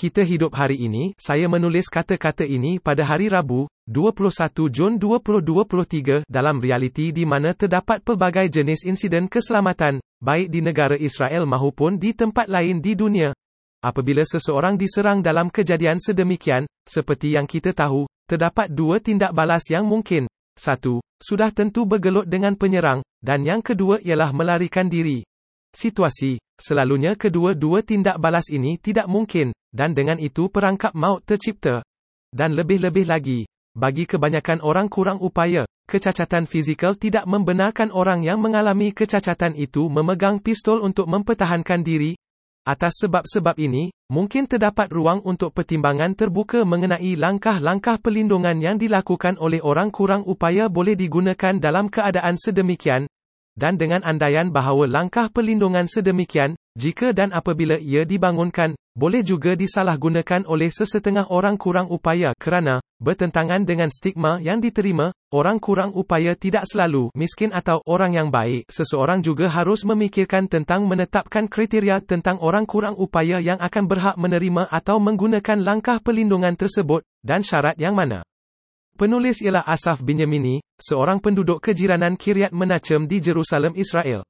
Kita hidup hari ini, saya menulis kata-kata ini pada hari Rabu, 21 Jun 2023 dalam realiti di mana terdapat pelbagai jenis insiden keselamatan, baik di negara Israel maupun di tempat lain di dunia. Apabila seseorang diserang dalam kejadian sedemikian, seperti yang kita tahu, terdapat dua tindak balas yang mungkin. Satu, sudah tentu bergelut dengan penyerang, dan yang kedua ialah melarikan diri. Situasi, selalunya kedua-dua tindak balas ini tidak mungkin, dan dengan itu perangkap maut tercipta. Dan lebih-lebih lagi, bagi kebanyakan orang kurang upaya, kecacatan fizikal tidak membenarkan orang yang mengalami kecacatan itu memegang pistol untuk mempertahankan diri. Atas sebab-sebab ini, mungkin terdapat ruang untuk pertimbangan terbuka mengenai langkah-langkah pelindungan yang dilakukan oleh orang kurang upaya boleh digunakan dalam keadaan sedemikian, dan dengan andaian bahawa langkah perlindungan sedemikian, jika dan apabila ia dibangunkan, boleh juga disalahgunakan oleh sesetengah orang kurang upaya kerana, bertentangan dengan stigma yang diterima, orang kurang upaya tidak selalu miskin atau orang yang baik. Seseorang juga harus memikirkan tentang menetapkan kriteria tentang orang kurang upaya yang akan berhak menerima atau menggunakan langkah perlindungan tersebut, dan syarat yang mana. Penulis ialah Asaf Binyamini, seorang penduduk kejiranan Kiryat Menachem di Jerusalem, Israel.